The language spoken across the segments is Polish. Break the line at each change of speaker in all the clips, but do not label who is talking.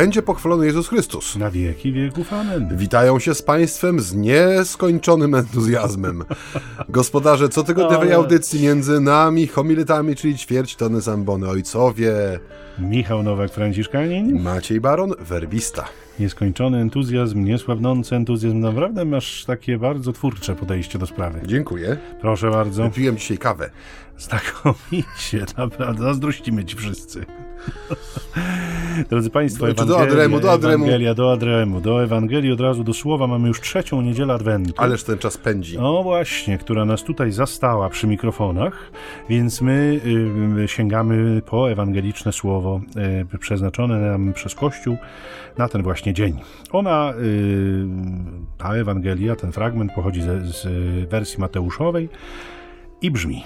będzie pochwalony Jezus Chrystus.
Na wieki wieków. Amen.
Witają się z Państwem z nieskończonym entuzjazmem. Gospodarze cotygodniowej
Ale-
audycji między nami, homiletami, czyli ćwierć tony zambony ojcowie.
Michał Nowak, Franciszkanin.
Maciej Baron, werbista.
Nieskończony entuzjazm, niesłabnący entuzjazm. Naprawdę masz takie bardzo twórcze podejście do sprawy.
Dziękuję.
Proszę bardzo.
Piłem dzisiaj kawę.
Znakomicie, naprawdę. Zazdrościmy ci wszyscy. Drodzy Państwo,
do
Ewangelia,
Adremu, do Adremu.
Ewangelia, do Adremu, do Ewangelii od razu do słowa. Mamy już trzecią niedzielę Adwentu.
Ależ ten czas pędzi.
No właśnie, która nas tutaj zastała przy mikrofonach, więc my y, sięgamy po ewangeliczne słowo y, przeznaczone nam przez Kościół na ten właśnie dzień. Ona, y, ta Ewangelia, ten fragment pochodzi z wersji Mateuszowej i brzmi: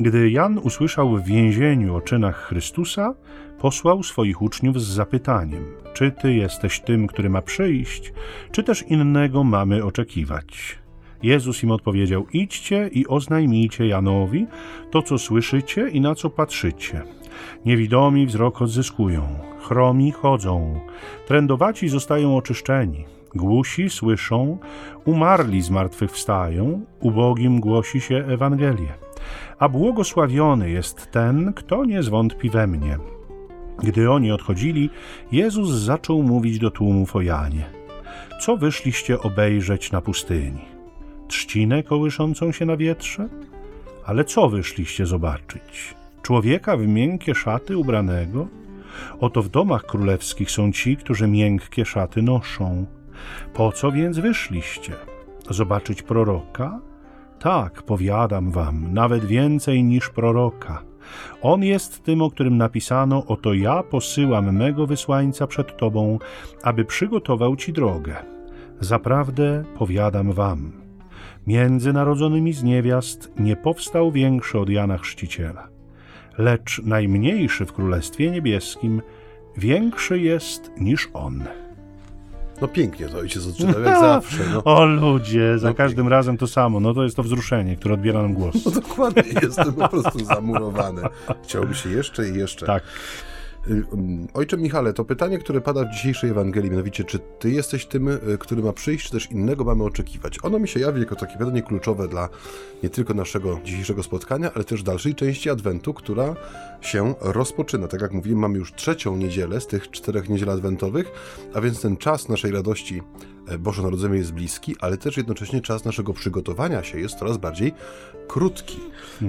Gdy Jan usłyszał w więzieniu o czynach Chrystusa, posłał swoich uczniów z zapytaniem: Czy ty jesteś tym, który ma przyjść, czy też innego mamy oczekiwać? Jezus im odpowiedział: Idźcie i oznajmijcie Janowi to, co słyszycie i na co patrzycie. Niewidomi wzrok odzyskują, chromi chodzą, trędowaci zostają oczyszczeni, głusi słyszą, umarli z martwych wstają, ubogim głosi się Ewangelię. A błogosławiony jest ten, kto nie zwątpi we mnie. Gdy oni odchodzili, Jezus zaczął mówić do tłumów o Janie. Co wyszliście obejrzeć na pustyni? Trzcinę kołyszącą się na wietrze? Ale co wyszliście zobaczyć? Człowieka w miękkie szaty ubranego? Oto w domach królewskich są ci, którzy miękkie szaty noszą. Po co więc wyszliście? Zobaczyć proroka? Tak, powiadam wam, nawet więcej niż proroka. On jest tym, o którym napisano: Oto ja posyłam mego wysłańca przed tobą, aby przygotował ci drogę. Zaprawdę powiadam wam, między narodzonymi z niewiast nie powstał większy od Jana Chrzciciela, lecz najmniejszy w Królestwie Niebieskim większy jest niż on.
No pięknie to ojciec odczytał, jak zawsze. No.
O ludzie, za
No
każdym razem to samo. No to jest to wzruszenie, które odbiera nam głos.
No dokładnie, jestem po prostu zamurowany. Chciałby się jeszcze i jeszcze.
Tak.
Y, um, Ojcze Michale, to pytanie, które pada w dzisiejszej Ewangelii, mianowicie, czy Ty jesteś tym, y, który ma przyjść, czy też innego mamy oczekiwać? Ono mi się jawi jako takie pytanie kluczowe dla nie tylko naszego dzisiejszego spotkania, ale też dalszej części Adwentu, która się rozpoczyna. Tak jak mówiłem, mamy już trzecią niedzielę z tych czterech niedziel adwentowych, a więc ten czas naszej radości e, Bożonarodzenia jest bliski, ale też jednocześnie czas naszego przygotowania się jest coraz bardziej krótki.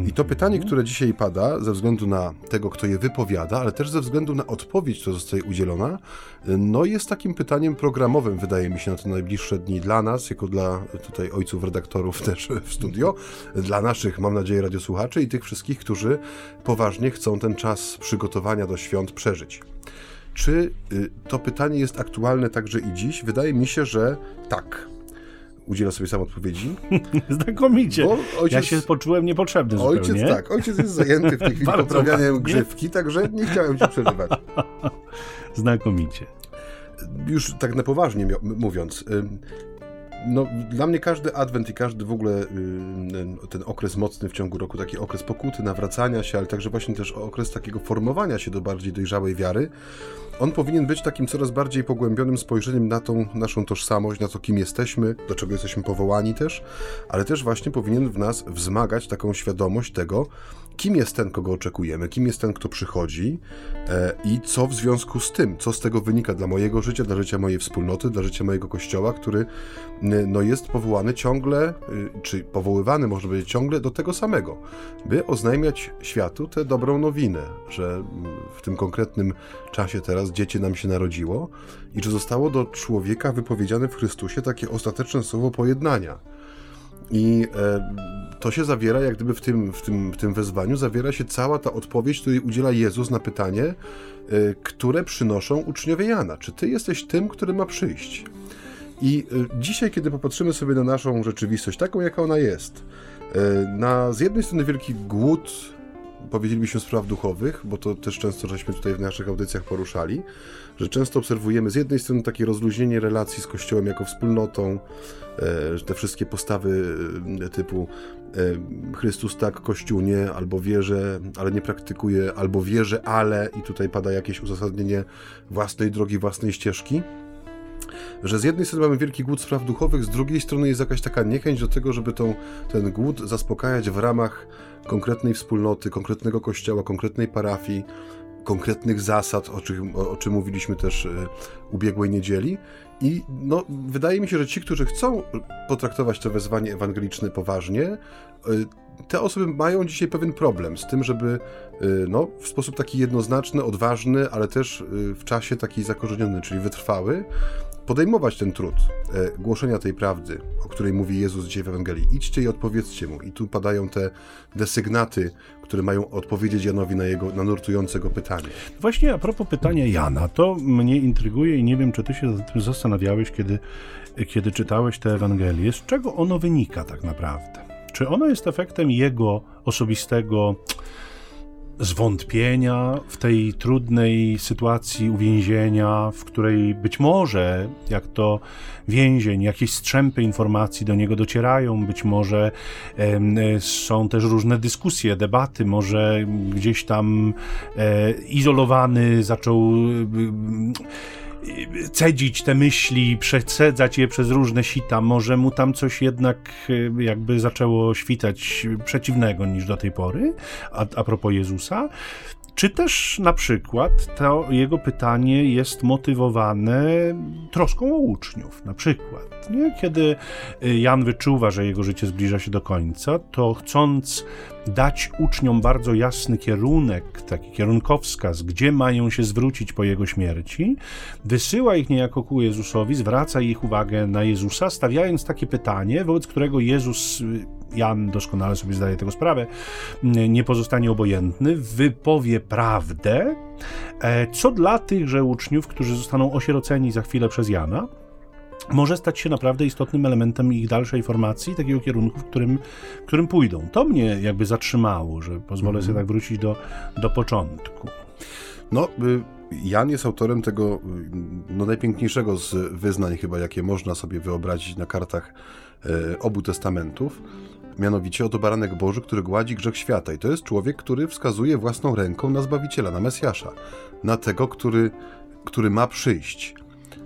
I to pytanie, które dzisiaj pada, ze względu na tego, kto je wypowiada, ale też ze względu na odpowiedź, która zostaje udzielona, no jest takim pytaniem programowym, wydaje mi się, na te najbliższe dni dla nas, jako dla tutaj ojców redaktorów też w studio, dla naszych, mam nadzieję, radiosłuchaczy i tych wszystkich, którzy poważnie chcą ten czas przygotowania do świąt przeżyć. Czy y, to pytanie jest aktualne także i dziś? Wydaje mi się, że tak. Udzielę sobie sam odpowiedzi.
Znakomicie.
Ojciec-
Ja się poczułem niepotrzebny
Ojciec
zupełnie.
tak, ojciec jest zajęty w tej chwili poprawianiem grzywki, także nie chciałem ci przerywać.
Znakomicie.
Już tak na poważnie mówiąc, no, dla mnie każdy adwent i każdy w ogóle ym, ten okres mocny w ciągu roku, taki okres pokuty, nawracania się, ale także właśnie też okres takiego formowania się do bardziej dojrzałej wiary, on powinien być takim coraz bardziej pogłębionym spojrzeniem na tą naszą tożsamość, na to, kim jesteśmy, do czego jesteśmy powołani też, ale też właśnie powinien w nas wzmagać taką świadomość tego, kim jest ten, kogo oczekujemy, kim jest ten, kto przychodzi? E, i co w związku z tym, co z tego wynika dla mojego życia, dla życia mojej wspólnoty, dla życia mojego kościoła, który no, jest powołany ciągle, y, czy powoływany może być ciągle do tego samego, by oznajmiać światu tę dobrą nowinę, że w tym konkretnym czasie teraz dziecię nam się narodziło i że zostało do człowieka wypowiedziane w Chrystusie takie ostateczne słowo pojednania. I e, to się zawiera, jak gdyby w tym, w, tym, w tym wezwaniu, zawiera się cała ta odpowiedź, której udziela Jezus na pytanie, e, które przynoszą uczniowie Jana. Czy ty jesteś tym, który ma przyjść? I e, dzisiaj, kiedy popatrzymy sobie na naszą rzeczywistość, taką jaka ona jest, na z jednej strony wielki głód, powiedzielibyśmy spraw duchowych, bo to też często żeśmy tutaj w naszych audycjach poruszali, że często obserwujemy z jednej strony takie rozluźnienie relacji z Kościołem jako wspólnotą, e, te wszystkie postawy e, typu e, Chrystus tak, Kościół nie, albo wierzę, ale nie praktykuje, albo wierzę, ale i tutaj pada jakieś uzasadnienie własnej drogi, własnej ścieżki że z jednej strony mamy wielki głód spraw duchowych, z drugiej strony jest jakaś taka niechęć do tego, żeby tą, ten głód zaspokajać w ramach konkretnej wspólnoty, konkretnego kościoła, konkretnej parafii, konkretnych zasad, o czym, o, o czym mówiliśmy też y, ubiegłej niedzieli. I no, wydaje mi się, że ci, którzy chcą potraktować to wezwanie ewangeliczne poważnie, y, te osoby mają dzisiaj pewien problem z tym, żeby y, no, w sposób taki jednoznaczny, odważny, ale też w czasie taki zakorzeniony, czyli wytrwały, podejmować ten trud e, głoszenia tej prawdy, o której mówi Jezus dzisiaj w Ewangelii. Idźcie i odpowiedzcie mu. I tu padają te desygnaty, które mają odpowiedzieć Janowi na jego na nurtujące go pytanie.
Właśnie a propos pytania Jana, to mnie intryguje i nie wiem, czy ty się tym zastanawiałeś, kiedy, kiedy czytałeś tę Ewangelię. Z czego ono wynika tak naprawdę? Czy ono jest efektem jego osobistego zwątpienia w tej trudnej sytuacji uwięzienia, w której być może, jak to więzień, jakieś strzępy informacji do niego docierają, być może e, są też różne dyskusje, debaty, może gdzieś tam e, izolowany zaczął e, cedzić te myśli, przecedzać je przez różne sita, może mu tam coś jednak e, jakby zaczęło świtać przeciwnego niż do tej pory, a, a propos Jezusa. Czy też na przykład to jego pytanie jest motywowane troską o uczniów, na przykład. Nie? Kiedy y, Jan wyczuwa, że jego życie zbliża się do końca, to chcąc dać uczniom bardzo jasny kierunek, taki kierunkowskaz, gdzie mają się zwrócić po jego śmierci, wysyła ich niejako ku Jezusowi, zwraca ich uwagę na Jezusa, stawiając takie pytanie, wobec którego Jezus y, Jan doskonale sobie zdaje tego sprawę, nie pozostanie obojętny, wypowie prawdę, e, co dla tychże uczniów, którzy zostaną osieroceni za chwilę przez Jana, może stać się naprawdę istotnym elementem ich dalszej formacji, takiego kierunku, w którym, w którym pójdą. To mnie jakby zatrzymało, że pozwolę mm -hmm. sobie tak wrócić do, do początku.
No, y, Jan jest autorem tego y, no, najpiękniejszego z wyznań, chyba jakie można sobie wyobrazić na kartach e, obu testamentów mianowicie oto baranek Boży, który gładzi grzech świata. I to jest człowiek, który wskazuje własną ręką na Zbawiciela, na Mesjasza, na tego, który, który ma przyjść.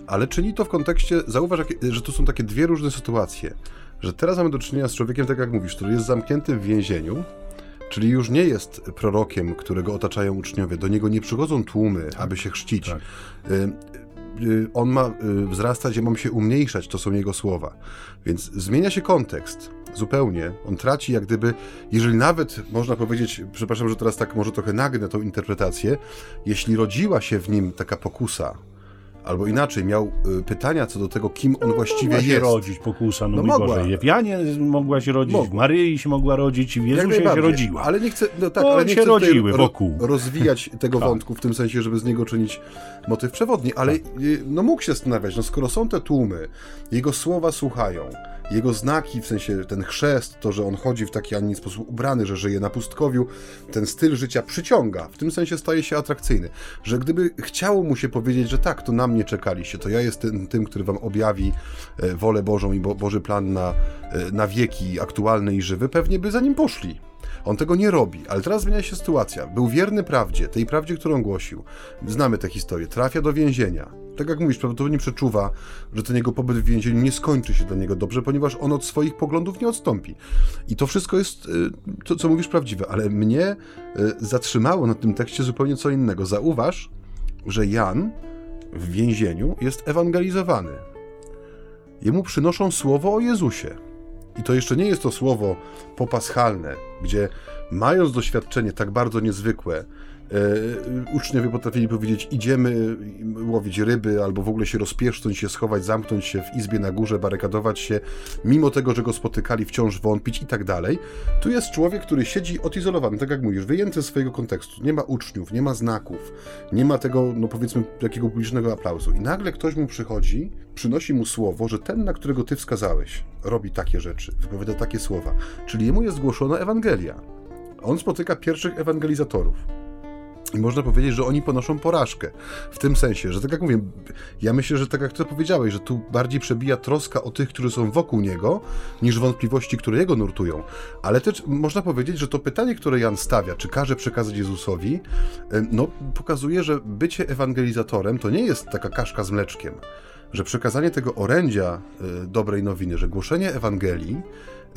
Ale czyni to w kontekście, zauważ, że tu są takie dwie różne sytuacje. Że teraz mamy do czynienia z człowiekiem, tak jak mówisz, który jest zamknięty w więzieniu, czyli już nie jest prorokiem, którego otaczają uczniowie. Do niego nie przychodzą tłumy, tak, aby się chrzcić. Tak. Y, y, on ma y, wzrastać, ja mam się umniejszać, to są jego słowa. Więc zmienia się kontekst zupełnie. On traci jak gdyby, jeżeli nawet można powiedzieć, przepraszam, że teraz tak może trochę nagnę tą interpretację, jeśli rodziła się w nim taka pokusa, Albo inaczej, miał y, pytania co do tego, kim on no, właściwie
mogła
jest. się
rodzić pokusa, no, no mogła. Boże. W Janie mogła się rodzić, mogła. Maryi się mogła rodzić, w Jezusie się rodziła.
Ale nie chcę, no tak, ale nie
się
chcę
rodziły wokół.
rozwijać tego tak. wątku w tym sensie, żeby z niego czynić motyw przewodni, ale tak. Y, no mógł się zastanawiać, no skoro są te tłumy, jego słowa słuchają, jego znaki, w sensie ten chrzest, to, że on chodzi w taki, a nie sposób ubrany, że żyje na pustkowiu, ten styl życia przyciąga, w tym sensie staje się atrakcyjny, że gdyby chciało mu się powiedzieć, że tak, to na mnie czekaliście, to ja jestem tym, który wam objawi e, wolę Bożą i Bo Boży plan na, e, na wieki, aktualny i żywy, pewnie by za nim poszli. On tego nie robi, ale teraz zmienia się sytuacja. Był wierny prawdzie, tej prawdzie, którą głosił. Znamy tę historię. Trafia do więzienia. Tak jak mówisz, prawdopodobnie przeczuwa, że ten jego pobyt w więzieniu nie skończy się dla niego dobrze, ponieważ on od swoich poglądów nie odstąpi. I to wszystko jest, y, to co mówisz, prawdziwe, ale mnie y, zatrzymało na tym tekście zupełnie co innego. Zauważ, że Jan w więzieniu jest ewangelizowany. Jemu przynoszą słowo o Jezusie. I to jeszcze nie jest to słowo popaschalne, gdzie mając doświadczenie tak bardzo niezwykłe, uczniowie potrafili powiedzieć, idziemy łowić ryby, albo w ogóle się rozpieszcząć się, schować, zamknąć się w izbie na górze, barykadować się, mimo tego, że go spotykali, wciąż wątpić i tak dalej. Tu jest człowiek, który siedzi odizolowany, tak jak mówisz, wyjęty z swojego kontekstu. Nie ma uczniów, nie ma znaków, nie ma tego, no powiedzmy, takiego publicznego aplauzu. I nagle ktoś mu przychodzi, przynosi mu słowo, że ten, na którego ty wskazałeś, robi takie rzeczy, wypowiada takie słowa. Czyli jemu jest zgłoszona Ewangelia on spotyka pierwszych ewangelizatorów. I można powiedzieć, że oni ponoszą porażkę. W tym sensie, że tak jak mówię, ja myślę, że tak jak ty powiedziałeś, że tu bardziej przebija troska o tych, którzy są wokół niego, niż wątpliwości, które jego nurtują. Ale też można powiedzieć, że to pytanie, które Jan stawia, czy każe przekazać Jezusowi, no pokazuje, że bycie ewangelizatorem to nie jest taka kaszka z mleczkiem. Że przekazanie tego orędzia y, dobrej nowiny, że głoszenie Ewangelii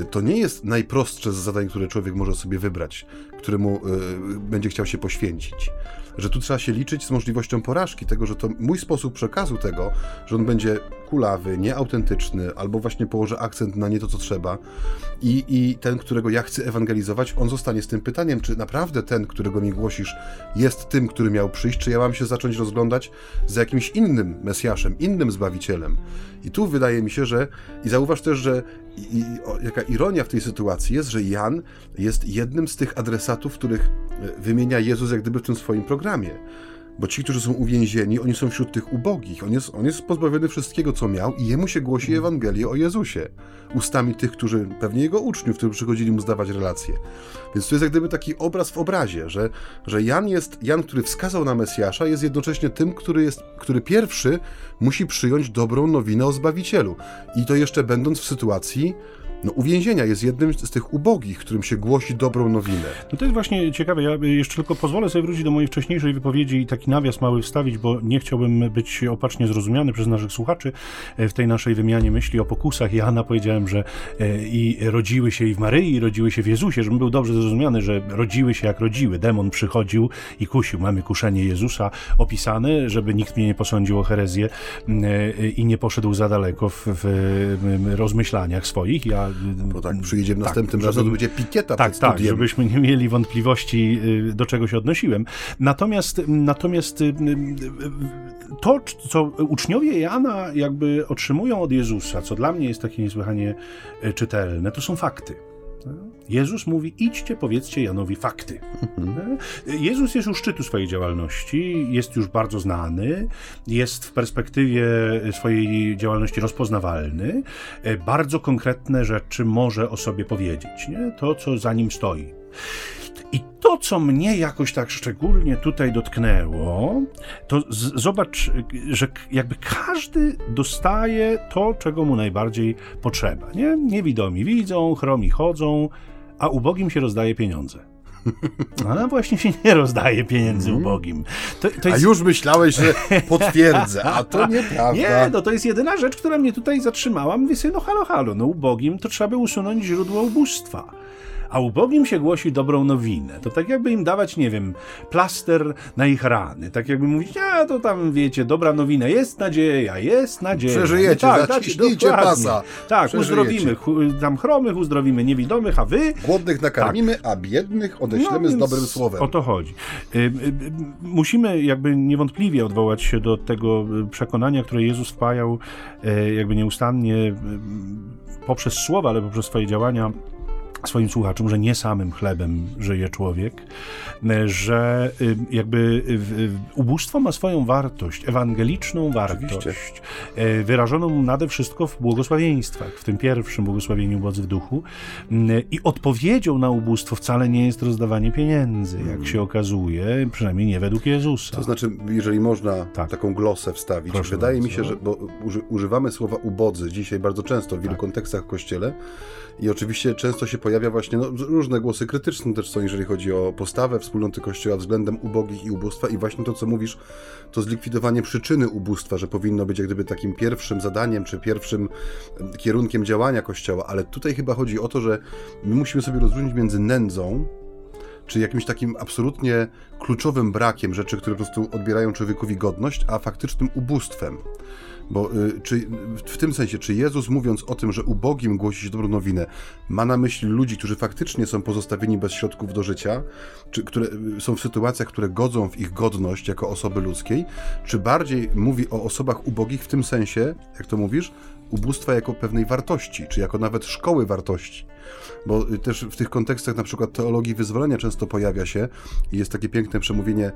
to nie jest najprostsze z zadań, które człowiek może sobie wybrać, któremu y, będzie chciał się poświęcić. Że tu trzeba się liczyć z możliwością porażki, tego, że to mój sposób przekazu tego, że on będzie kulawy, nieautentyczny, albo właśnie położę akcent na nie to, co trzeba. I, I ten, którego ja chcę ewangelizować, on zostanie z tym pytaniem, czy naprawdę ten, którego mi głosisz, jest tym, który miał przyjść, czy ja mam się zacząć rozglądać za jakimś innym Mesjaszem, innym Zbawicielem. I tu wydaje mi się, że i zauważ też, że i, o, jaka ironia w tej sytuacji jest, że Jan jest jednym z tych adresatów, których e, wymienia Jezus jak gdyby w tym swoim programie. Bo ci, którzy są uwięzieni, oni są wśród tych ubogich. On jest, on jest pozbawiony wszystkiego, co miał, i jemu się głosi Ewangelię o Jezusie. Ustami tych, którzy, pewnie jego uczniów, którzy przychodzili mu zdawać relacje. Więc to jest jak gdyby taki obraz w obrazie, że, że Jan jest, Jan, który wskazał na Mesjasza, jest jednocześnie tym, który, jest, który pierwszy musi przyjąć dobrą nowinę o Zbawicielu. I to jeszcze będąc w sytuacji, no, uwięzienia jest jednym z tych ubogich, którym się głosi dobrą nowinę.
No to jest właśnie ciekawe. Ja jeszcze tylko pozwolę sobie wrócić do mojej wcześniejszej wypowiedzi i taki nawias mały wstawić, bo nie chciałbym być opacznie zrozumiany przez naszych słuchaczy e, w tej naszej wymianie myśli o pokusach. Jana powiedziałem, że e, i rodziły się i w Maryi, i rodziły się w Jezusie, żebym był dobrze zrozumiany, że rodziły się jak rodziły. Demon przychodził i kusił. Mamy kuszenie Jezusa opisane, żeby nikt mnie nie posądził o herezję e, i nie poszedł za daleko w, w rozmyślaniach swoich. Ja
bo tak przyjedziemy tak, następnym razem, to będzie pikieta
Tak, tak, żebyśmy nie mieli wątpliwości, y, do czego się odnosiłem. Natomiast, natomiast y, y, to, co uczniowie Jana jakby otrzymują od Jezusa, co dla mnie jest takie niesłychanie czytelne, to są fakty. Jezus mówi: idźcie, powiedzcie Janowi fakty. Mhm. Jezus jest u szczytu swojej działalności, jest już bardzo znany, jest w perspektywie swojej działalności rozpoznawalny, bardzo konkretne rzeczy może o sobie powiedzieć, nie? to co za nim stoi. I to, co mnie jakoś tak szczególnie tutaj dotknęło, to z- zobacz, że jakby każdy dostaje to, czego mu najbardziej potrzeba. Nie? Niewidomi widzą, chromi chodzą, a ubogim się rozdaje pieniądze. A właśnie się nie rozdaje pieniędzy mm. ubogim.
To, to jest... A już myślałeś, że potwierdzę, a to nieprawda.
Nie, no to jest jedyna rzecz, która mnie tutaj zatrzymała. Mówię sobie, no halo, halo, no ubogim to trzeba by usunąć źródło ubóstwa a ubogim się głosi dobrą nowinę. To tak jakby im dawać, nie wiem, plaster na ich rany. Tak jakby mówić, a to tam wiecie, dobra nowina, jest nadzieja, jest nadzieja.
Przeżyjecie, tak, zaciśnijcie tak, pasa.
Tak, uzdrowimy tam chromych, uzdrowimy niewidomych, a wy...
Głodnych nakarmimy, tak. a biednych odeślemy no, z dobrym słowem.
O to chodzi. Y, y, y, musimy jakby niewątpliwie odwołać się do tego przekonania, które Jezus wpajał jakby nieustannie poprzez słowa, ale poprzez swoje działania swoim słuchaczom, że nie samym chlebem żyje człowiek, że y, jakby y, ubóstwo ma swoją wartość, ewangeliczną wartość, Oczywiście. Wyrażoną nade wszystko w błogosławieństwach, w tym pierwszym błogosławieniu wodzy w duchu. I odpowiedzią na ubóstwo wcale nie jest rozdawanie pieniędzy, jak hmm. się okazuje, przynajmniej nie według Jezusa.
To znaczy, jeżeli można tak. taką glosę wstawić, Proszę wydaje bardzo. mi się, że bo używamy słowa ubodzy dzisiaj bardzo często w wielu tak. kontekstach w Kościele i oczywiście często się pojawia właśnie no, różne głosy krytyczne też są, jeżeli chodzi o postawę wspólnoty Kościoła względem ubogich i ubóstwa i właśnie to, co mówisz, to zlikwidowanie przyczyny ubóstwa, że powinno być jak gdyby takim pierwszym zadaniem, czy pierwszym kierunkiem działania Kościoła, ale tutaj chyba chodzi o to, że my musimy sobie rozróżnić między nędzą, czy jakimś takim absolutnie kluczowym brakiem rzeczy, które po prostu odbierają człowiekowi godność, a faktycznym ubóstwem. Bo y, czy, w tym sensie, czy Jezus mówiąc o tym, że ubogim głosić dobrą nowinę, ma na myśli ludzi, którzy faktycznie są pozostawieni bez środków do życia, czy które y, są w sytuacjach, które godzą w ich godność jako osoby ludzkiej, czy bardziej mówi o osobach ubogich w tym sensie, jak to mówisz, ubóstwa jako pewnej wartości, czy jako nawet szkoły wartości. Bo y, też w tych kontekstach na przykład teologii wyzwolenia często pojawia się i jest takie piękne przemówienie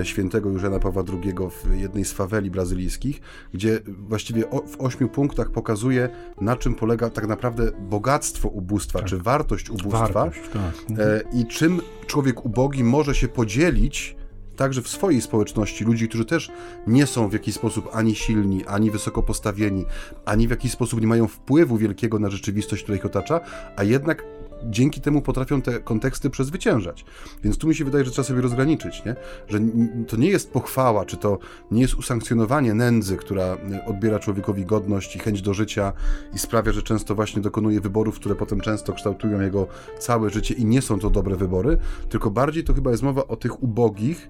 e, świętego Józena Pawła II w jednej z faweli brazylijskich, gdzie właściwie w ośmiu punktach pokazuje, na czym polega tak naprawdę bogactwo ubóstwa, tak. czy wartość ubóstwa wartość, tak. E, i czym człowiek ubogi może się podzielić także w swojej społeczności ludzi, którzy też nie są w jakiś sposób ani silni, ani wysoko postawieni, ani w jakiś sposób nie mają wpływu wielkiego na rzeczywistość, która ich otacza, a jednak dzięki temu potrafią te konteksty przezwyciężać. Więc tu mi się wydaje, że trzeba sobie rozgraniczyć, nie? że to nie jest pochwała, czy to nie jest usankcjonowanie nędzy, która odbiera człowiekowi godność i chęć do życia i sprawia, że często właśnie dokonuje wyborów, które potem często kształtują jego całe życie i nie są to dobre wybory, tylko bardziej to chyba jest mowa o tych ubogich,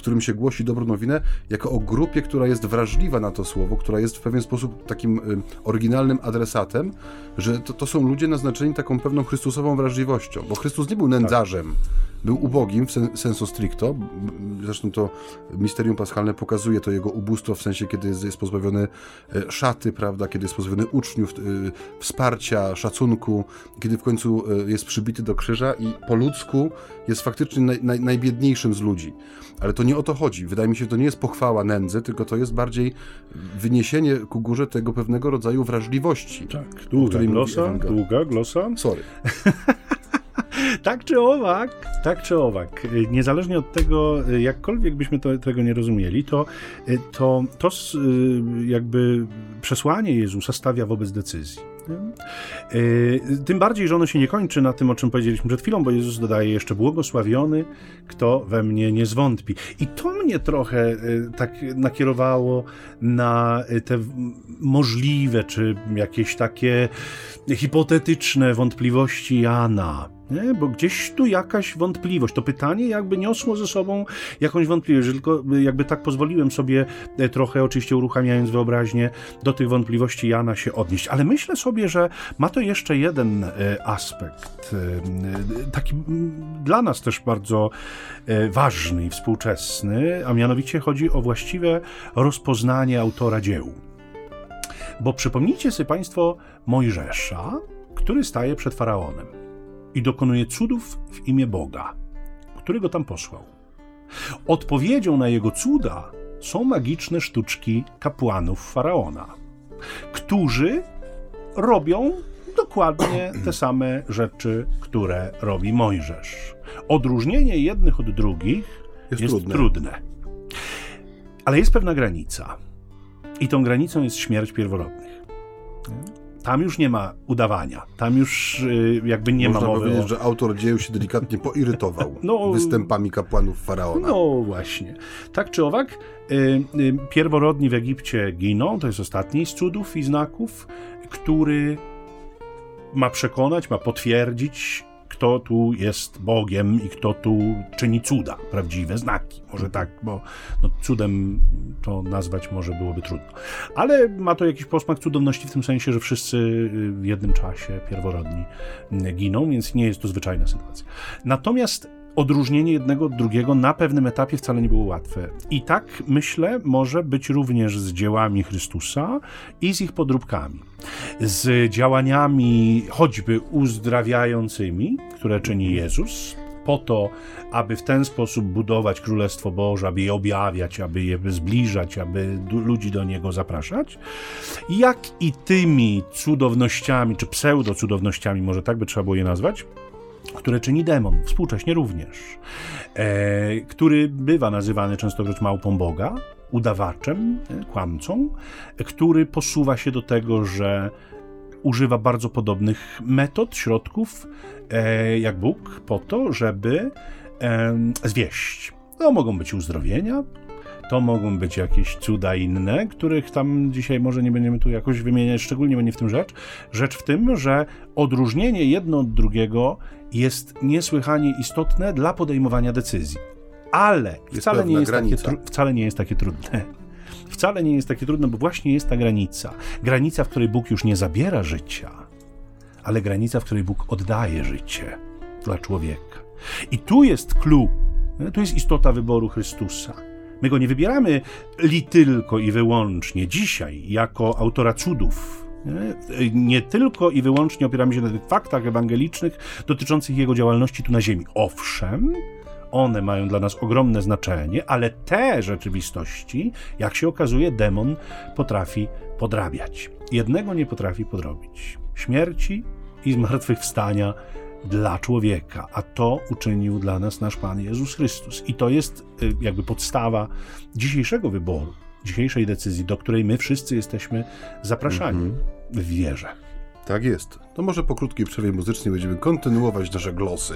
którym się głosi dobrą nowinę, jako o grupie, która jest wrażliwa na to słowo, która jest w pewien sposób takim y, oryginalnym adresatem, że to, to są ludzie naznaczeni taką pewną Chrystusową wrażliwością, bo Chrystus nie był nędzarzem. Tak był ubogim w sensu stricto. Zresztą to misterium paschalne pokazuje to jego ubóstwo w sensie, kiedy jest, pozbawiony e, szaty, prawda, kiedy jest pozbawiony uczniów, e, wsparcia, szacunku, kiedy w końcu e, jest przybity do krzyża i po ludzku jest faktycznie naj, naj, najbiedniejszym z ludzi. Ale to nie o to chodzi. Wydaje mi się, że to nie jest pochwała nędzy, tylko to jest bardziej wyniesienie ku górze tego pewnego rodzaju wrażliwości.
Tak, długa glosa, długa glosa.
Sorry.
tak czy owak, tak czy owak, niezależnie od tego, jakkolwiek byśmy to, tego nie rozumieli, to, to, to jakby przesłanie Jezusa stawia wobec decyzji. Tym bardziej, że ono się nie kończy na tym, o czym powiedzieliśmy przed chwilą, bo Jezus dodaje jeszcze błogosławiony, kto we mnie nie zwątpi. I to mnie trochę tak nakierowało na te możliwe, czy jakieś takie hipotetyczne wątpliwości Jana nie? Bo gdzieś tu jakaś wątpliwość. To pytanie jakby niosło ze sobą jakąś wątpliwość, że tylko jakby tak pozwoliłem sobie e, trochę, oczywiście uruchamiając wyobraźnię, do tych wątpliwości Jana się odnieść. Ale myślę sobie, że ma to jeszcze jeden e, aspekt, e, taki dla nas też bardzo ważny i współczesny, a mianowicie chodzi o właściwe rozpoznanie autora dzieł. Bo przypomnijcie sobie Państwo Mojżesza, który staje przed faraonem i dokonuje cudów w imię Boga, który go tam posłał. Odpowiedzią na jego cuda są magiczne sztuczki kapłanów faraona, którzy robią dokładnie te same rzeczy, które robi Mojżesz. Odróżnienie jednych od drugich jest, jest trudne. trudne. Ale jest pewna granica. I tą granicą jest śmierć pierworodnych. Tam już nie ma udawania. Tam już y, jakby nie
Można
ma
mowy powiedzieć, o... że autor dzieł się delikatnie poirytował no, występami kapłanów faraona.
No właśnie. Tak czy owak, y, y, pierworodni w Egipcie giną. To jest ostatni z cudów i znaków, który ma przekonać, ma potwierdzić kto tu jest Bogiem i kto tu czyni cuda, prawdziwe znaki. Może tak, bo no, cudem to nazwać może byłoby trudno. Ale ma to jakiś posmak cudowności w tym sensie, że wszyscy y, w jednym czasie pierworodni y, giną, więc nie jest to zwyczajna sytuacja. Natomiast odróżnienie jednego od drugiego na pewnym etapie wcale nie było łatwe. I tak, myślę, może być również z dziełami Chrystusa i z ich podróbkami. Z działaniami choćby uzdrawiającymi, które czyni Jezus, po to, aby w ten sposób budować Królestwo Boże, aby je objawiać, aby je zbliżać, aby ludzi do Niego zapraszać, jak i tymi cudownościami, czy pseudo-cudownościami, może tak by trzeba było je nazwać, które czyni demon, współcześnie również, e, który bywa nazywany częstokroć małpą Boga, udawaczem, e, kłamcą, który posuwa się do tego, że używa bardzo podobnych metod, środków, e, jak Bóg, po to, żeby e, zwieść. To mogą być uzdrowienia, to mogą być jakieś cuda inne, których tam dzisiaj może nie będziemy tu jakoś wymieniać, szczególnie będzie w tym rzecz. Rzecz w tym, że odróżnienie jedno od drugiego jest niesłychanie istotne dla podejmowania decyzji. Ale wcale nie, jest takie, wcale nie jest takie trudne. Wcale nie jest takie trudne, bo właśnie jest ta granica. Granica, w której Bóg już nie zabiera życia, ale granica, w której Bóg oddaje życie dla człowieka. I tu jest clue, tu jest istota wyboru Chrystusa. My go nie wybieramy li tylko i wyłącznie dzisiaj jako autora cudów, Nie? tylko i wyłącznie opieramy się na tych faktach ewangelicznych dotyczących jego działalności tu na ziemi. Owszem, one mają dla nas ogromne znaczenie, ale te rzeczywistości, jak się okazuje, demon potrafi podrabiać. Jednego nie potrafi podrobić: śmierci i zmartwychwstania dla człowieka, a to uczynił dla nas nasz Pan Jezus Chrystus. I to jest y, jakby podstawa dzisiejszego wyboru, dzisiejszej decyzji, do której my wszyscy jesteśmy zapraszani mm -hmm. w wierze.
Tak jest. To może po krótkiej przerwie muzycznej będziemy kontynuować nasze glosy.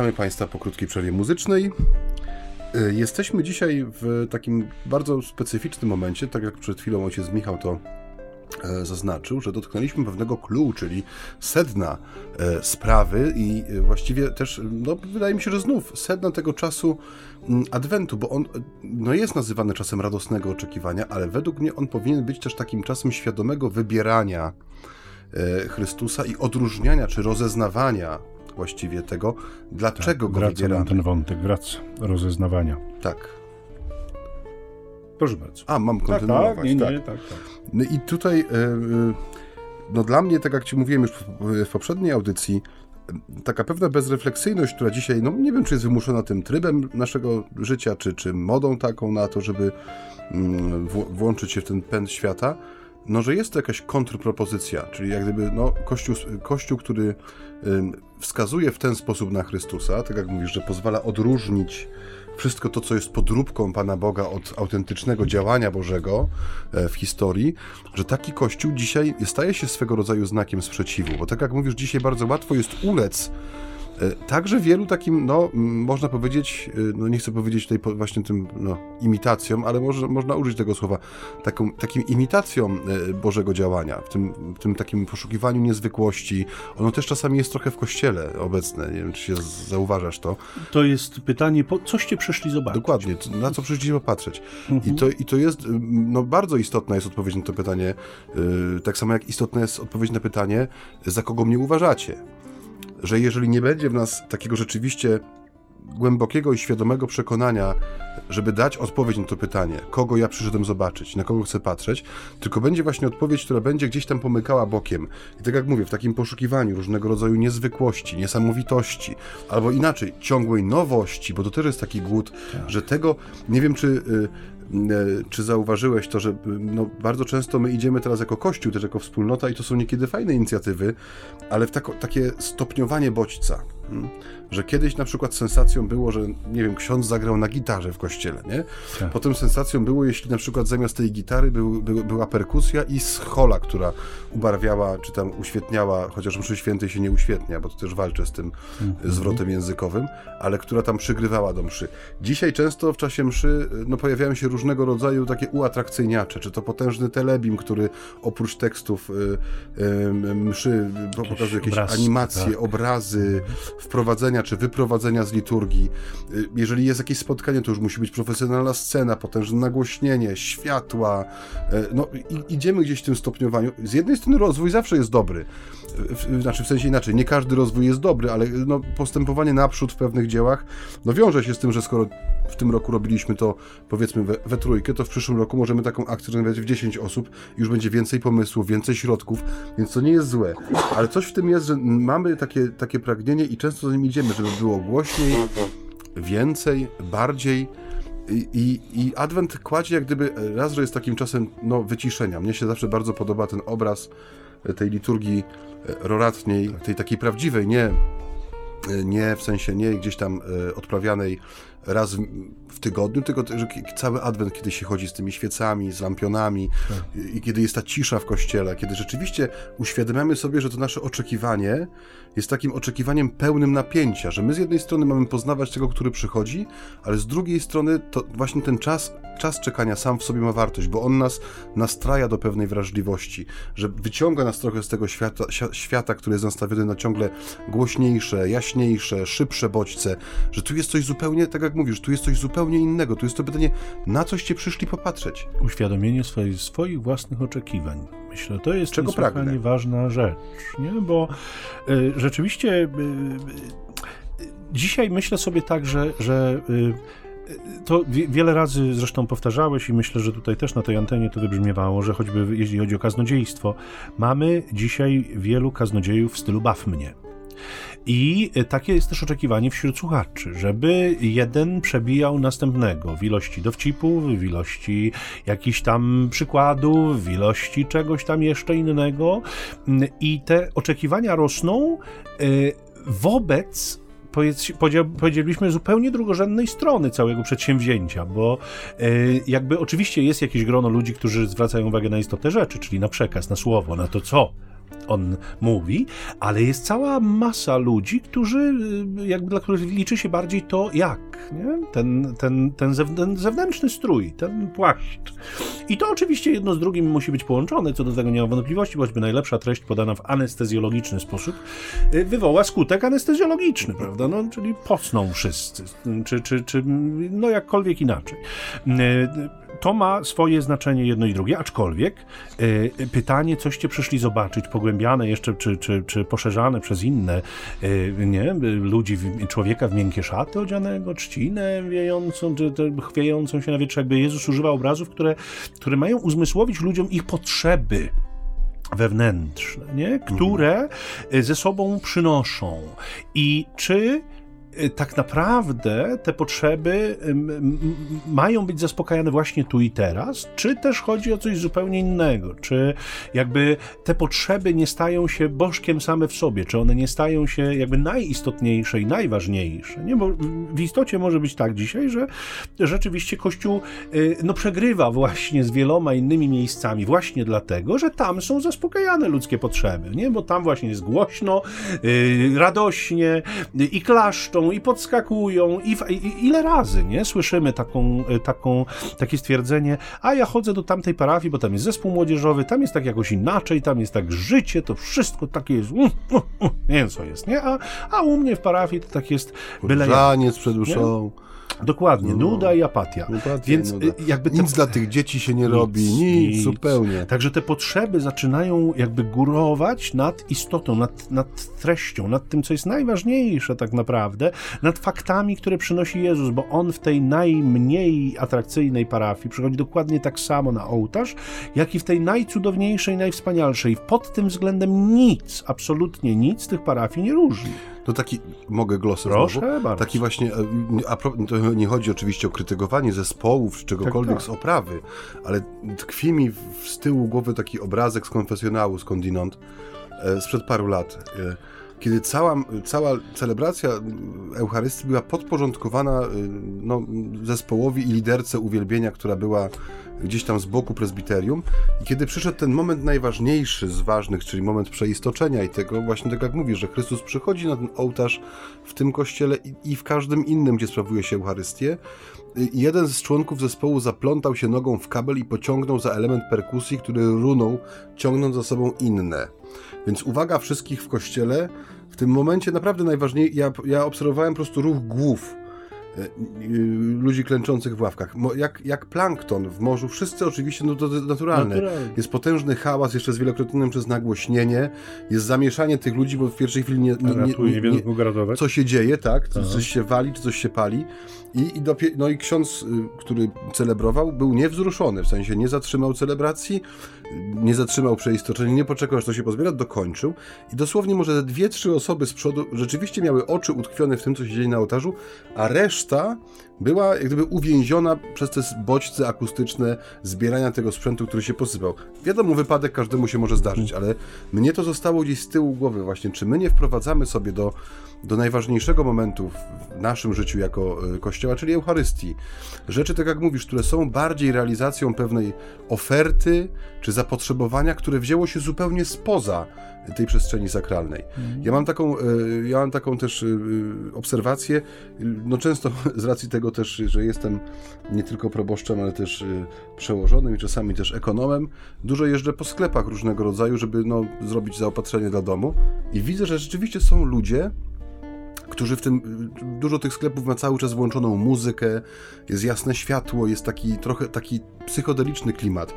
Witamy Państwa po krótkiej przerwie muzycznej. Y, jesteśmy dzisiaj w takim bardzo specyficznym momencie, tak jak przed chwilą ojciec Michał to e, zaznaczył, że dotknęliśmy pewnego clue, czyli sedna e, sprawy i e, właściwie też, no, wydaje mi się, że znów sedna tego czasu mm, Adwentu, bo on no, jest nazywany czasem radosnego oczekiwania, ale według mnie on powinien być też takim czasem świadomego wybierania Chrystusa i odróżniania czy rozeznawania właściwie tego, dlaczego tak, go
wraca wybieramy. ten wątek, wraca, rozeznawania.
Tak.
Proszę bardzo.
A, mam kontynuować. Tak,
tak, nie, nie, tak. tak, tak.
No i tutaj, e, e, no dla mnie, tak jak Ci mówiłem już w poprzedniej audycji, taka pewna bezrefleksyjność, która dzisiaj, no nie wiem, czy jest wymuszona tym trybem naszego życia, czy, czy modą taką na to, żeby mm, włączyć się w ten pęd świata, no, że jest to jakaś kontrpropozycja, czyli jak gdyby no, kościół, kościół, który wskazuje w ten sposób na Chrystusa, tak jak mówisz, że pozwala odróżnić wszystko to, co jest podróbką Pana Boga od autentycznego działania Bożego e, w historii, że taki Kościół dzisiaj staje się swego rodzaju znakiem sprzeciwu, bo tak jak mówisz, dzisiaj bardzo łatwo jest ulec także wielu takim, no, można powiedzieć, e, no nie chcę powiedzieć tutaj właśnie tym, no, imitacją, ale może, można użyć tego słowa, taką, takim imitacją e, Bożego działania, w tym, w tym takim poszukiwaniu niezwykłości. Ono też czasami jest trochę w kościele obecne, nie wiem, czy się zauważasz to.
To jest pytanie, po coście przyszli zobaczyć?
Dokładnie, na co przyszliście popatrzeć. Mhm. I, to, I to jest, no bardzo istotna jest odpowiedź na to pytanie, tak samo jak istotna jest odpowiedź na pytanie, za kogo mnie uważacie że jeżeli nie będzie w nas takiego rzeczywiście głębokiego i świadomego przekonania, żeby dać odpowiedź na to pytanie, kogo ja przyszedłem zobaczyć, na kogo chcę patrzeć, tylko będzie właśnie odpowiedź, która będzie gdzieś tam pomykała bokiem. I tak jak mówię, w takim poszukiwaniu różnego rodzaju niezwykłości, niesamowitości, albo inaczej, ciągłej nowości, bo to też jest taki głód, tak. że tego, nie wiem czy y, E, czy zauważyłeś to, że no, bardzo często my idziemy teraz jako Kościół, też jako wspólnota i to są niekiedy fajne inicjatywy, ale w tako, takie stopniowanie bodźca. Że kiedyś na przykład sensacją było, że nie wiem, ksiądz zagrał na gitarze w kościele, nie? Tak. Potem sensacją było, jeśli na przykład zamiast tej gitary był, był, była perkusja i schola, która ubarwiała, czy tam uświetniała, chociaż mszy świętej się nie uświetnia, bo to też walczę z tym mm-hmm. zwrotem językowym, ale która tam przygrywała do mszy. Dzisiaj często w czasie mszy no, pojawiają się różnego rodzaju takie uatrakcyjniacze, czy to potężny telebim, który oprócz tekstów y, y, mszy pokazuje jakieś obrazki, animacje, tak. obrazy, wprowadzenia czy wyprowadzenia z liturgii. Y, jeżeli jest jakieś spotkanie, to już musi być profesjonalna scena, potężne nagłośnienie, światła. Y, no, idziemy gdzieś w tym stopniowaniu. Z jednej strony rozwój zawsze jest dobry. W, znaczy w sensie inaczej, nie każdy rozwój jest dobry, ale no, postępowanie naprzód w pewnych dziełach no, wiąże się z tym, że skoro w tym roku robiliśmy to powiedzmy we, we trójkę, to w przyszłym roku możemy taką akcję organizować w 10 osób już będzie więcej pomysłów, więcej środków, więc to nie jest złe. Ale coś w tym jest, że mamy takie, takie pragnienie i często za nim idziemy, żeby było głośniej, więcej, bardziej. I, i, I Adwent kładzie jak gdyby raz, że jest takim czasem no, wyciszenia. Mnie się zawsze bardzo podoba ten obraz tej liturgii roratniej, tej takiej prawdziwej, nie, nie w sensie nie gdzieś tam e, odprawianej raz w tygodniu, tylko że cały adwent, kiedy się chodzi z tymi świecami, z lampionami tak. i kiedy jest ta cisza w kościele, kiedy rzeczywiście uświadamiamy sobie, że to nasze oczekiwanie jest takim oczekiwaniem pełnym napięcia, że my z jednej strony mamy poznawać tego, który przychodzi, ale z drugiej strony to właśnie ten czas, czas czekania sam w sobie ma wartość, bo on nas nastraja do pewnej wrażliwości, że wyciąga nas trochę z tego świata, świata który jest nastawiony na ciągle głośniejsze, jaśniejsze, szybsze bodźce, że tu jest coś zupełnie, tak jak mówisz, tu jest coś zupełnie innego, tu jest to pytanie, na coście przyszli popatrzeć.
Uświadomienie swoich, swoich własnych oczekiwań. Myślę, to jest Czego niesłychanie ważna rzecz, nie? bo y, rzeczywiście y, y, dzisiaj myślę sobie tak, że, że y, to wiele razy zresztą powtarzałeś i myślę, że tutaj też na tej antenie to wybrzmiewało, że choćby jeśli chodzi o kaznodziejstwo, mamy dzisiaj wielu kaznodziejów w stylu baw mnie. I takie jest też oczekiwanie wśród słuchaczy, żeby jeden przebijał następnego w ilości dowcipów, w ilości jakichś tam przykładów, w ilości czegoś tam jeszcze innego. I te oczekiwania rosną y, wobec powiedzielibyśmy zupełnie drugorzędnej strony całego przedsięwzięcia, bo y, jakby oczywiście jest jakieś grono ludzi, którzy zwracają uwagę na istotę rzeczy, czyli na przekaz, na słowo, na to co on mówi, ale jest cała masa ludzi, którzy, y, jakby dla których liczy się bardziej to jak, nie? Ten, ten, ten, zewnętrzny strój, ten płaszcz. I to oczywiście jedno z drugim musi być połączone, co do tego nie ma wątpliwości, choćby najlepsza treść podana w anestezjologiczny sposób y, wywoła skutek anestezjologiczny, prawda? No, czyli posną wszyscy, czy, czy, czy no jakkolwiek inaczej. To ma swoje znaczenie jedno i drugie, aczkolwiek y, pytanie, coście przyszli zobaczyć, pogłębiane jeszcze, czy, czy, czy poszerzane przez inne, y, nie, ludzi, człowieka w miękkie szaty odzianego, trzcinę wiejącą, czy, czy chwiejącą się na wietrze, jakby Jezus używa obrazów, które, które mają uzmysłowić ludziom ich potrzeby wewnętrzne, nie? które mhm. ze sobą przynoszą. I czy tak naprawdę te potrzeby mają być zaspokajane właśnie tu i teraz, czy też chodzi o coś zupełnie innego? Czy jakby te potrzeby nie stają się bożkiem same w sobie? Czy one nie stają się jakby najistotniejsze i najważniejsze? Nie, bo w istocie może być tak dzisiaj, że rzeczywiście Kościół y, no, przegrywa właśnie z wieloma innymi miejscami, właśnie dlatego, że tam są zaspokajane ludzkie potrzeby, nie? Bo tam właśnie jest głośno, y, radośnie i klaszczą i podskakują i, i, ile razy, nie? Słyszymy taką, e, taką, takie stwierdzenie, a ja chodzę do tamtej parafii, bo tam jest zespół młodzieżowy, tam jest tak jakoś inaczej, tam jest tak życie, to wszystko takie jest, mm, mm, mm, nie wiem co jest, nie? A, a u mnie w parafii to tak jest
byle Różaniec przed uszą.
Dokładnie, no, nuda i apatia. Więc nuda.
jakby nic dla tych dzieci się nie nic, robi, nic, nic, zupełnie.
Także te potrzeby zaczynają jakby górować nad istotą, nad, nad treścią, nad tym, co jest najważniejsze tak naprawdę, nad faktami, które przynosi Jezus, bo On w tej najmniej atrakcyjnej parafii przychodzi dokładnie tak samo na ołtarz, jak i w tej najcudowniejszej, najwspanialszej. Pod tym względem nic, absolutnie nic tych parafii nie różni.
To taki, mogę głosy
Proszę znowu? bardzo.
Taki właśnie, e, a to nie chodzi oczywiście o krytykowanie zespołów czy czegokolwiek tak, tak. z oprawy, ale tkwi mi z tyłu głowy taki obrazek z konfesjonału skądinąd e, sprzed paru lat e, kiedy cała, cała celebracja Eucharystii była podporządkowana no, zespołowi i liderce uwielbienia, która była gdzieś tam z boku prezbiterium. I kiedy przyszedł ten moment najważniejszy z ważnych, czyli moment przeistoczenia i tego, właśnie tak jak mówisz, że Chrystus przychodzi na ten ołtarz w tym kościele i, i w każdym innym, gdzie sprawuje się Eucharystię, jeden z członków zespołu zaplątał się nogą w kabel i pociągnął za element perkusji, który runął, ciągnąc za sobą inne. Więc uwaga wszystkich w kościele, w tym momencie naprawdę najważniejsze, ja, ja obserwowałem po prostu ruch głów E, ludzi klęczących w ławkach. Jak, jak plankton w morzu, wszyscy oczywiście, no to naturalne. naturalne. Jest potężny hałas, jeszcze zwielokrotnionym przez nagłośnienie, jest zamieszanie tych ludzi, bo w pierwszej chwili nie, nie,
nie, nie, nie
co się dzieje, tak? Czy coś się wali, czy coś się pali. I, i dopie- no i ksiądz, y, który celebrował, był niewzruszony, w sensie nie zatrzymał celebracji, nie zatrzymał przeistoczenia, nie poczekał, aż to się pozbiera, dokończył. I dosłownie może dwie, trzy osoby z przodu rzeczywiście miały oczy utkwione w tym, co się dzieje na ołtarzu, a reszta była jak gdyby uwięziona przez te bodźce akustyczne zbierania tego sprzętu, który się posypał. Wiadomo, wypadek każdemu się może zdarzyć, ale mnie to zostało gdzieś z tyłu głowy właśnie, czy my nie wprowadzamy sobie do, do najważniejszego momentu w naszym życiu jako e, Kościoła, czyli Eucharystii. Rzeczy, tak jak mówisz, które są bardziej realizacją pewnej oferty czy zapotrzebowania, które wzięło się zupełnie spoza tej przestrzeni sakralnej. Mhm. Ja mam taką, e, ja mam taką też e, obserwację, no często z racji tego też, że jestem nie tylko proboszczem, ale też e, przełożonym i czasami też ekonomem, dużo jeżdżę po sklepach różnego rodzaju, żeby no, zrobić zaopatrzenie dla domu i widzę, że rzeczywiście są ludzie, którzy w tym, dużo tych sklepów ma cały czas włączoną muzykę, jest jasne światło, jest taki trochę taki psychodeliczny klimat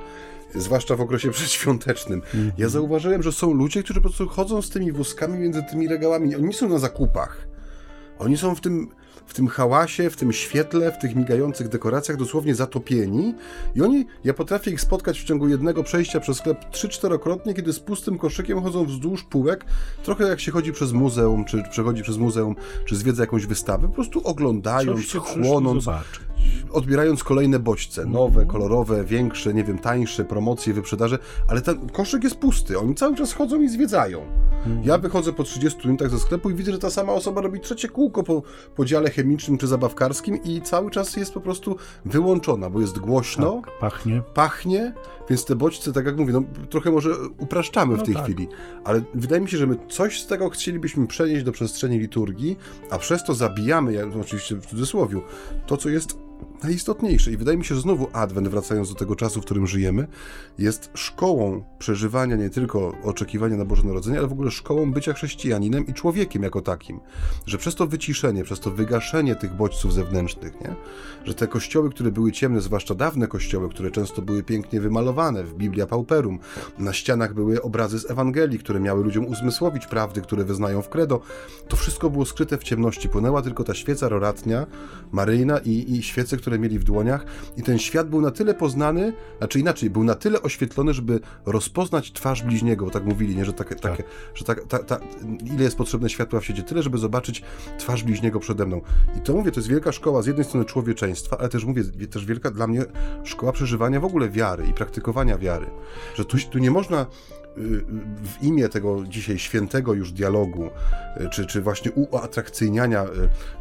zwłaszcza w okresie przedświątecznym. Mm. Ja zauważyłem, że są ludzie, którzy po prostu chodzą z tymi wózkami między tymi regałami. Oni są na zakupach. Oni są w tym, w tym hałasie, w tym świetle, w tych migających dekoracjach dosłownie zatopieni i oni, ja potrafię ich spotkać w ciągu jednego przejścia przez sklep trzy-czterokrotnie, kiedy z pustym koszykiem chodzą wzdłuż półek, trochę jak się chodzi przez muzeum, czy przechodzi przez muzeum, czy zwiedza jakąś wystawę, po prostu oglądając, chłonąc, odbierając kolejne bodźce, nowe, mhm. kolorowe, większe, nie wiem, tańsze, promocje, wyprzedaże, ale ten koszyk jest pusty, oni cały czas chodzą i zwiedzają. Mhm. Ja wychodzę po 30 minutach ze sklepu i widzę, że ta sama osoba robi trzecie kółko po, po dziale chemicznym czy zabawkarskim i cały czas jest po prostu wyłączona, bo jest głośno.
Tak, pachnie.
Pachnie, więc te bodźce, tak jak mówię, no, trochę może upraszczamy no w tej tak. chwili, ale wydaje mi się, że my coś z tego chcielibyśmy przenieść do przestrzeni liturgii, a przez to zabijamy, ja, oczywiście w cudzysłowie, to, co jest najistotniejsze. I wydaje mi się, że znowu Adwent, wracając do tego czasu, w którym żyjemy, jest szkołą przeżywania nie tylko oczekiwania na Boże Narodzenie, ale w ogóle szkołą bycia chrześcijaninem i człowiekiem jako takim. Że przez to wyciszenie, przez to wygaszenie tych bodźców zewnętrznych, nie? że te kościoły, które były ciemne, zwłaszcza dawne kościoły, które często były pięknie wymalowane w Biblia Pauperum, na ścianach były obrazy z Ewangelii, które miały ludziom uzmysłowić prawdy, które wyznają w credo, to wszystko było skryte w ciemności. Płynęła tylko ta świeca roratnia, maryjna i, i świece, które mieli w dłoniach i ten świat był na tyle poznany, znaczy inaczej, był na tyle oświetlony, żeby rozpoznać twarz bliźniego, bo tak mówili, nie, że, takie, tak. takie, że tak, ta, ta, ile jest potrzebne światła w świecie, tyle, żeby zobaczyć twarz bliźniego przede mną. I to mówię, to jest wielka szkoła z jednej strony człowieczeństwa, ale też mówię, też wielka dla mnie szkoła przeżywania w ogóle wiary i praktykowania wiary. Że tu, tu nie można w imię tego dzisiaj świętego już dialogu, y, czy, czy właśnie uatrakcyjniania y,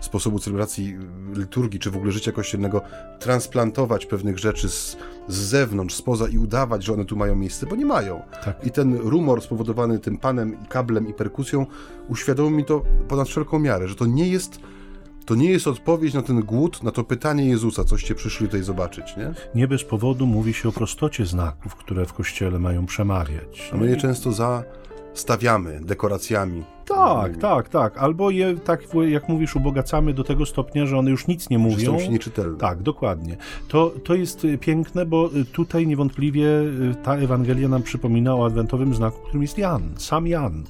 sposobu celebracji liturgii, czy w ogóle życia kościelnego, transplantować pewnych rzeczy z, z zewnątrz, spoza i udawać, że one tu mają miejsce, bo nie mają. Tak. I ten rumor spowodowany tym panem, kablem i perkusją uświadomił mi to ponad wszelką miarę, że to nie jest to nie jest odpowiedź na ten głód, na to pytanie Jezusa, coście przyszli tutaj zobaczyć, nie?
Nie bez powodu mówi się o prostocie znaków, które w Kościele mają przemawiać.
A my je często zastawiamy dekoracjami.
Tak, tak, tak. Albo je, tak jak mówisz, ubogacamy do tego stopnia, że one już nic nie mówią.
Są nieczytelne.
Tak, dokładnie. To, to jest y, piękne, bo y, tutaj niewątpliwie y, ta Ewangelia nam przypomina o adwentowym znaku, którym jest Jan, sam Jan.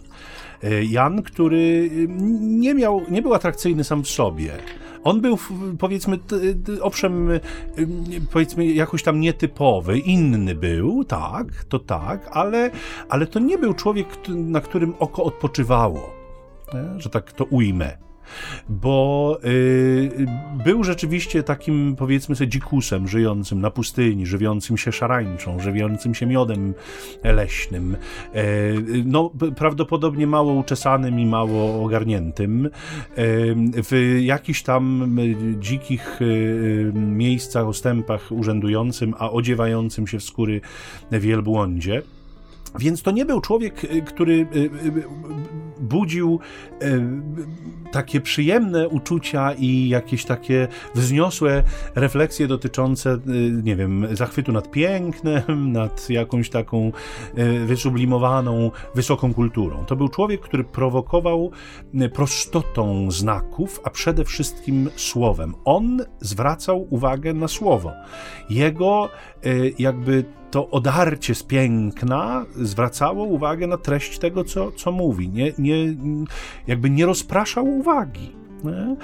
E, Jan, który y, nie miał, nie był atrakcyjny sam w sobie. On był, powiedzmy, owszem, y, powiedzmy, jakoś tam nietypowy, inny był, tak, to tak, ale, ale to nie był człowiek, na którym oko odpoczywało, że tak to ujmę bo y, był rzeczywiście takim, powiedzmy sobie, dzikusem żyjącym na pustyni, żywiącym się szarańczą, żywiącym się miodem leśnym, e, no prawdopodobnie mało uczesanym i mało ogarniętym, e, w jakichś tam dzikich e, miejscach, ostępach urzędującym, a odziewającym się w skóry wielbłądzie. Więc to nie był człowiek, który budził takie przyjemne uczucia i jakieś takie wzniosłe refleksje dotyczące, nie wiem, zachwytu nad pięknem, nad jakąś taką wysublimowaną, wysoką kulturą. To był człowiek, który prowokował prostotą znaków, a przede wszystkim słowem. On zwracał uwagę na słowo. Jego jakby to odarcie z piękna zwracało uwagę na treść tego, co, co mówi. Nie, nie, jakby nie rozpraszał uwagi. Nie?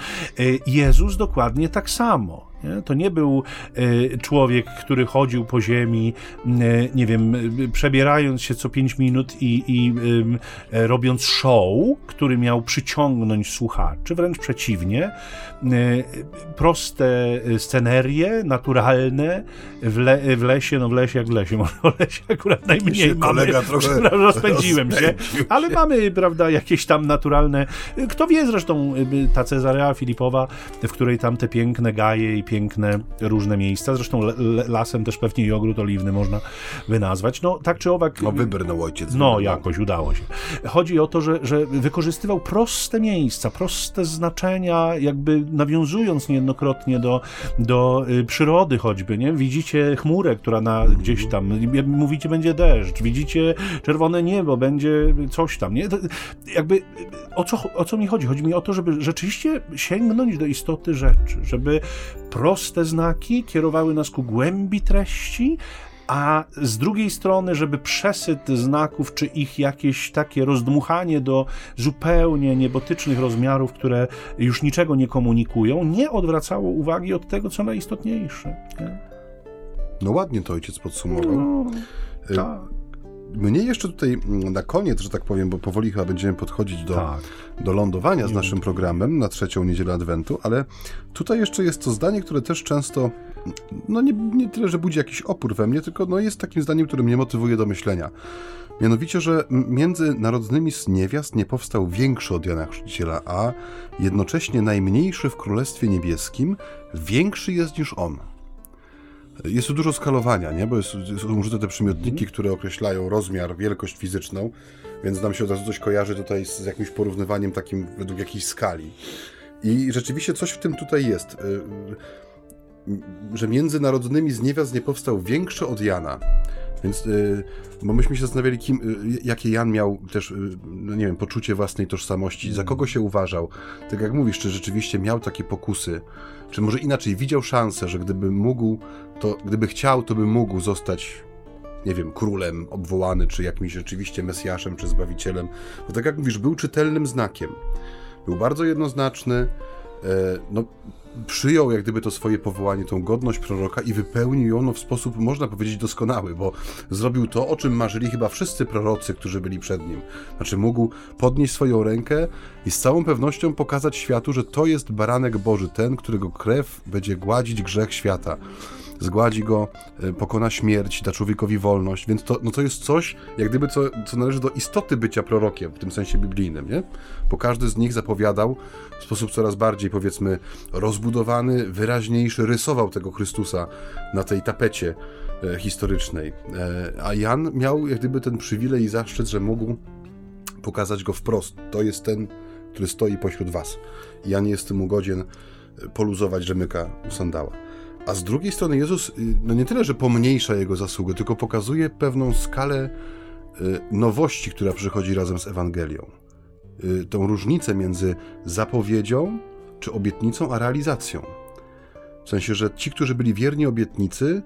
Jezus dokładnie tak samo. Nie? To nie był e, człowiek, który chodził po ziemi, e, nie wiem, przebierając się co pięć minut i, i e, robiąc show, który miał przyciągnąć słuchaczy, wręcz przeciwnie. Proste scenerie, naturalne, w, le, w lesie, no w lesie jak w lesie, może o lesie akurat najmniej
kolega mamy, trochę
rozpędziłem się, ale mamy, prawda, jakieś tam naturalne, kto wie zresztą, ta Cezarea Filipowa, w której tam te piękne gaje i piękne różne miejsca. Zresztą lasem też pewnie i ogród oliwny można wynazwać. No tak czy owak.
No wybrnął ojciec.
No jakoś udało się. Chodzi o to, że, że wykorzystywał proste miejsca, proste znaczenia, jakby nawiązując niejednokrotnie do, do y, przyrody choćby, nie? Widzicie chmurę, która na gdzieś tam, mówicie będzie deszcz, widzicie czerwone niebo, będzie coś tam, nie? To jakby o co, o co mi chodzi? Chodzi mi o to, żeby rzeczywiście sięgnąć do istoty rzeczy, żeby proste znaki kierowały nas ku głębi treści, a z drugiej strony, żeby przesyt znaków, czy ich jakieś takie rozdmuchanie do zupełnie niebotycznych rozmiarów, które już niczego nie komunikują, nie odwracało uwagi od tego, co najistotniejsze. Nie?
No ładnie to ojciec podsumował. No,
y, tak.
Mnie jeszcze tutaj mm, na koniec, że tak powiem, bo powoli chyba będziemy podchodzić do, tak. do lądowania z naszym programem na trzecią niedzielę Adwentu, ale tutaj jeszcze jest to zdanie, które też często, no nie, nie tyle, że budzi jakiś opór we mnie, tylko no jest takim zdaniem, które mnie motywuje do myślenia. Mianowicie, że między narodnymi z niewiast nie powstał większy od Jana Chrzciciela, a jednocześnie najmniejszy w Królestwie Niebieskim większy jest niż on. Jest tu dużo skalowania, nie? bo jest, są użyte te przymiotniki, mhm. które określają rozmiar, wielkość fizyczną, więc nam się od razu coś kojarzy tutaj z, z jakimś porównywaniem takim według jakiejś skali. I rzeczywiście coś w tym tutaj jest, y, y, że między narodnymi z niewiast nie powstał większy od Jana. Więc, y, bo myśmy się zastanawiali, kim, jakie Jan miał też, no nie wiem, poczucie własnej tożsamości, za kogo się uważał. Tak jak mówisz, czy rzeczywiście miał takie pokusy, czy może inaczej, widział szansę, że gdyby mógł, to gdyby chciał, to by mógł zostać, nie wiem, królem obwołany, czy jakimś rzeczywiście Mesjaszem, czy Zbawicielem. Bo tak jak mówisz, był czytelnym znakiem. Był bardzo jednoznaczny, e, no, przyjął jak gdyby to swoje powołanie, tą godność proroka i wypełnił ją no, w sposób, można powiedzieć, doskonały, bo zrobił to, o czym marzyli chyba wszyscy prorocy, którzy byli przed nim. Znaczy mógł podnieść swoją rękę i z całą pewnością pokazać światu, że to jest baranek Boży, ten, którego krew będzie gładzić grzech świata zgładzi go, e, pokona śmierć, da człowiekowi wolność, więc to, no to jest coś, jak gdyby co, co należy do istoty bycia prorokiem, w tym sensie biblijnym, nie? Bo każdy z nich zapowiadał w sposób coraz bardziej, powiedzmy, rozbudowany, wyraźniejszy, rysował tego Chrystusa na tej tapecie e, historycznej. E, a Jan miał jak gdyby ten przywilej i zaszczyt, że mógł pokazać go wprost. To jest ten, który stoi pośród was. Ja nie jestem ugodzien e, poluzować rzemyka u sandała. A z drugiej strony Jezus, y, no nie tyle, że pomniejsza jego zasługę, tylko pokazuje pewną skalę y, nowości, która przychodzi razem z Ewangelią. Y, tą różnicę między zapowiedzią czy obietnicą, a realizacją. W sensie, że ci, którzy byli wierni obietnicy,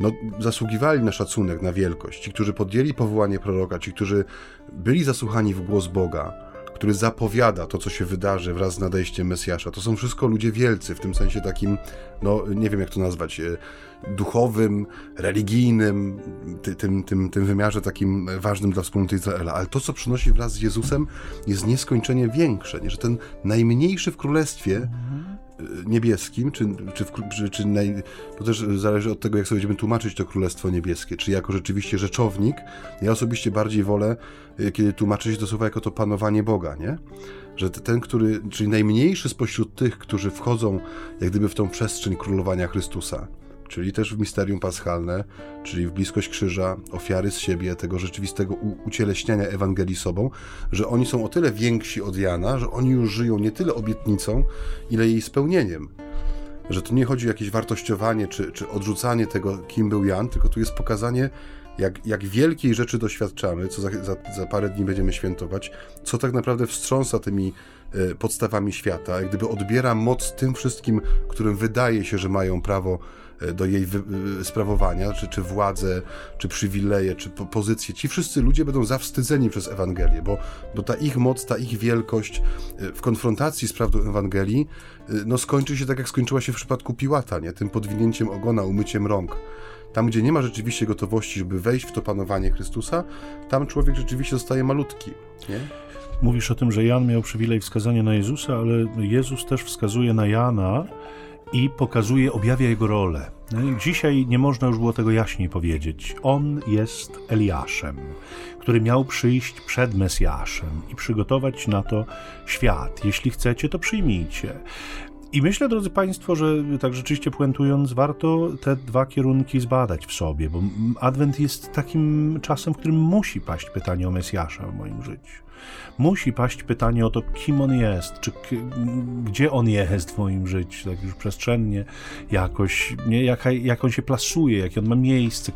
no, zasługiwali na szacunek, na wielkość. Ci, którzy podjęli powołanie proroka, ci, którzy byli zasłuchani w głos Boga, który zapowiada to, co się wydarzy wraz z nadejściem Mesjasza. To są wszystko ludzie wielcy, w tym sensie takim, no nie wiem jak to nazwać, e, duchowym, religijnym, ty, tym, tym, tym wymiarze takim ważnym dla wspólnoty Izraela. Ale to, co przynosi wraz z Jezusem, jest nieskończenie większe, nie? że ten najmniejszy w królestwie niebieskim, czy, czy, w, czy, czy naj, to też zależy od tego, jak sobie będziemy tłumaczyć to Królestwo Niebieskie, czy jako rzeczywiście rzeczownik. Ja osobiście bardziej wolę, e, kiedy tłumaczy się to słowo jako to panowanie Boga, nie? Że ten, który, czyli najmniejszy spośród tych, którzy wchodzą jak gdyby w tą przestrzeń królowania Chrystusa, czyli też w misterium paschalne, czyli w bliskość krzyża, ofiary z siebie, tego rzeczywistego ucieleśniania Ewangelii sobą, że oni są o tyle więksi od Jana, że oni już żyją nie tyle obietnicą, ile jej spełnieniem. Że tu nie chodzi o jakieś wartościowanie czy, czy odrzucanie tego, kim był Jan, tylko tu jest pokazanie, jak, jak wielkiej rzeczy doświadczamy, co za, za, za parę dni będziemy świętować, co tak naprawdę wstrząsa tymi e, podstawami świata, jak gdyby odbiera moc tym wszystkim, którym wydaje się, że mają prawo do jej e, sprawowania, czy, czy władzę, czy przywileje, czy po, pozycje. Ci wszyscy ludzie będą zawstydzeni przez Ewangelię, bo, bo ta ich moc, ta ich wielkość w konfrontacji z prawdą Ewangelii no skończy się tak, jak skończyła się w przypadku Piłata, nie? tym podwinięciem ogona, umyciem rąk. Tam, gdzie nie ma rzeczywiście gotowości, żeby wejść w to panowanie Chrystusa, tam człowiek rzeczywiście zostaje malutki. Nie?
Mówisz o tym, że Jan miał przywilej wskazania na Jezusa, ale Jezus też wskazuje na Jana i pokazuje, objawia jego rolę. No dzisiaj nie można już było tego jaśniej powiedzieć. On jest Eliaszem, który miał przyjść przed Mesjaszem i przygotować na to świat. Jeśli chcecie, to przyjmijcie. I myślę, drodzy Państwo, że tak rzeczywiście puentując, warto te dwa kierunki zbadać w sobie, bo Adwent jest takim czasem, w którym musi paść pytanie o Mesjasza w moim życiu. Musi paść pytanie o to, kim on jest, czy gdzie on jest w moim życiu, tak już przestrzennie, jakoś, nie, jak, jak on się plasuje, jakie on ma miejsce,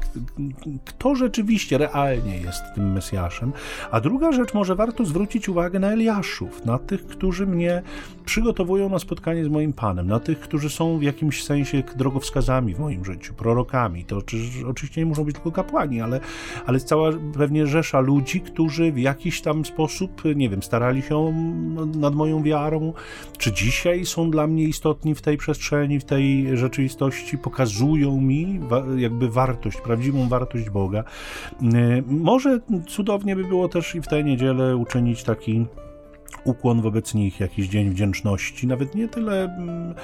kto rzeczywiście realnie jest tym Mesjaszem. A druga rzecz, może warto zwrócić uwagę na Eliaszów, na tych, którzy mnie przygotowują na spotkanie z moim Panem, na tych, którzy są w jakimś sensie drogowskazami w moim życiu, prorokami. To oczywiście nie muszą być tylko kapłani, ale, ale cała pewnie rzesza ludzi, którzy w jakiś tam sposób nie wiem, starali się nad moją wiarą, czy dzisiaj są dla mnie istotni w tej przestrzeni, w tej rzeczywistości, pokazują mi jakby wartość, prawdziwą wartość Boga. E, może cudownie by było też i w tej niedzielę uczynić taki ukłon wobec nich, jakiś dzień wdzięczności, nawet nie tyle mm,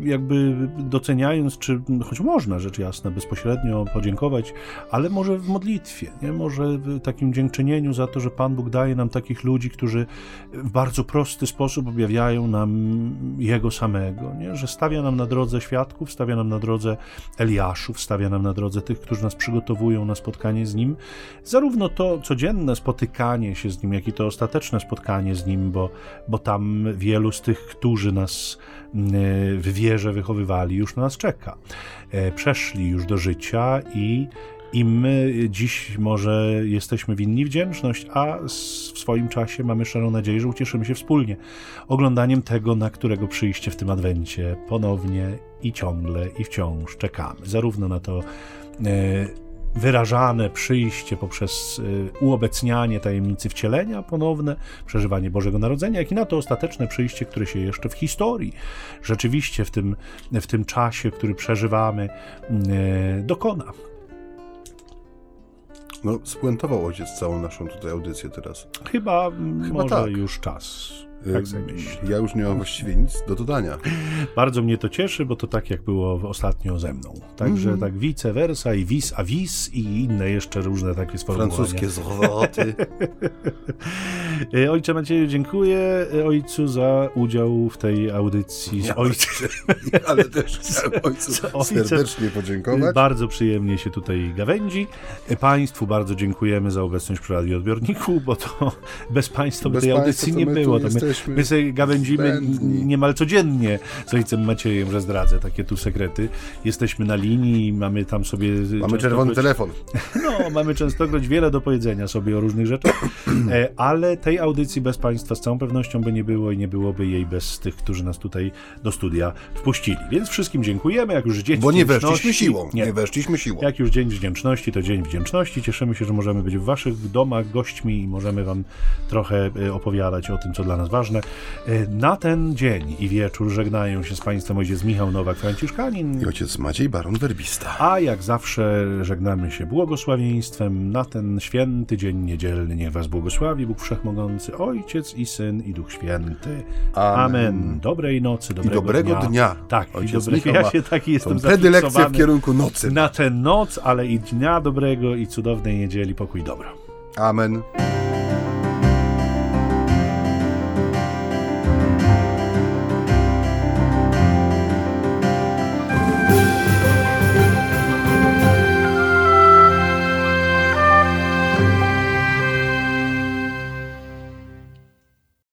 jakby doceniając, czy choć można rzecz jasna bezpośrednio podziękować, ale może w modlitwie, nie? może w takim dziękczynieniu za to, że Pan Bóg daje nam takich ludzi, którzy w bardzo prosty sposób objawiają nam Jego samego, nie? że stawia nam na drodze świadków, stawia nam na drodze Eliaszów, stawia nam na drodze tych, którzy nas przygotowują na spotkanie z Nim. Zarówno to codzienne spotykanie się z Nim, jak i to ostateczne spotkanie z Nim, bo, bo tam wielu z tych, którzy nas w wierze wychowywali, już na nas czeka. E, przeszli już do życia i i my dziś może jesteśmy winni wdzięczność, a w swoim czasie mamy szczerą nadzieję, że ucieszymy się wspólnie oglądaniem tego, na którego przyjście w tym adwencie ponownie i ciągle i wciąż czekamy. Zarówno na to e, wyrażane przyjście poprzez y, uobecnianie tajemnicy wcielenia ponowne, przeżywanie Bożego Narodzenia, jak i na to ostateczne przyjście, które się jeszcze w historii, rzeczywiście w tym, w tym czasie, który przeżywamy, y, dokona.
No, spuentował ojciec całą naszą tutaj audycję teraz.
Chyba, Chyba może tak. już czas. Tak
Ja już nie mam właściwie nic do dodania.
Bardzo mnie to cieszy, bo to tak jak było ostatnio ze mną. Także mm -hmm. tak vice versa i vis a vis i inne jeszcze różne takie sformułowania.
Francuskie zwroty.
E, ojcze Macieju, dziękuję e, ojcu za udział w tej audycji
z ojcem. Ale też chcę ojcu serdecznie podziękować.
Bardzo przyjemnie się tutaj gawędzi. Państwu bardzo dziękujemy za obecność przy radioodbiorniku, bo to bez Państwa bez tej audycji nie było. To my jesteśmy My sobie gawędzimy niemal codziennie z ojcem Maciejem, że zdradzę takie tu sekrety. Jesteśmy na linii, mamy tam sobie...
Mamy czerwony telefon.
No, mamy częstokroć wiele do powiedzenia sobie o różnych rzeczach, e, ale tej audycji bez Państwa z całą pewnością by nie było i nie byłoby jej bez tych, którzy nas tutaj do studia wpuścili. Więc wszystkim dziękujemy, jak już dzień
Bo nie weszliśmy siłą, nie. nie weszliśmy siłą.
Jak już Dzień Wdzięczności, to Dzień Wdzięczności. Cieszymy się, że możemy być w Waszych domach gośćmi i możemy Wam trochę e, opowiadać o tym, co dla nas ważne ważne. E, na ten dzień i wieczór żegnają się z Państwem ojciec Michał Nowak-Franciszkanin
i ojciec Maciej Baron-Werbista.
A jak zawsze żegnamy się błogosławieństwem na ten święty dzień niedzielny. Niech Was błogosławi Bóg Wszechmogący, Ojciec i Syn i Duch Święty. Amen. Amen. Dobrej nocy, dobrego,
I dobrego
dnia.
dnia.
Tak, ojciec i dobrego, ja się taki jestem
predylekcję w kierunku nocy.
Na tę noc, ale i dnia dobrego i cudownej niedzieli. Pokój dobro.
Amen.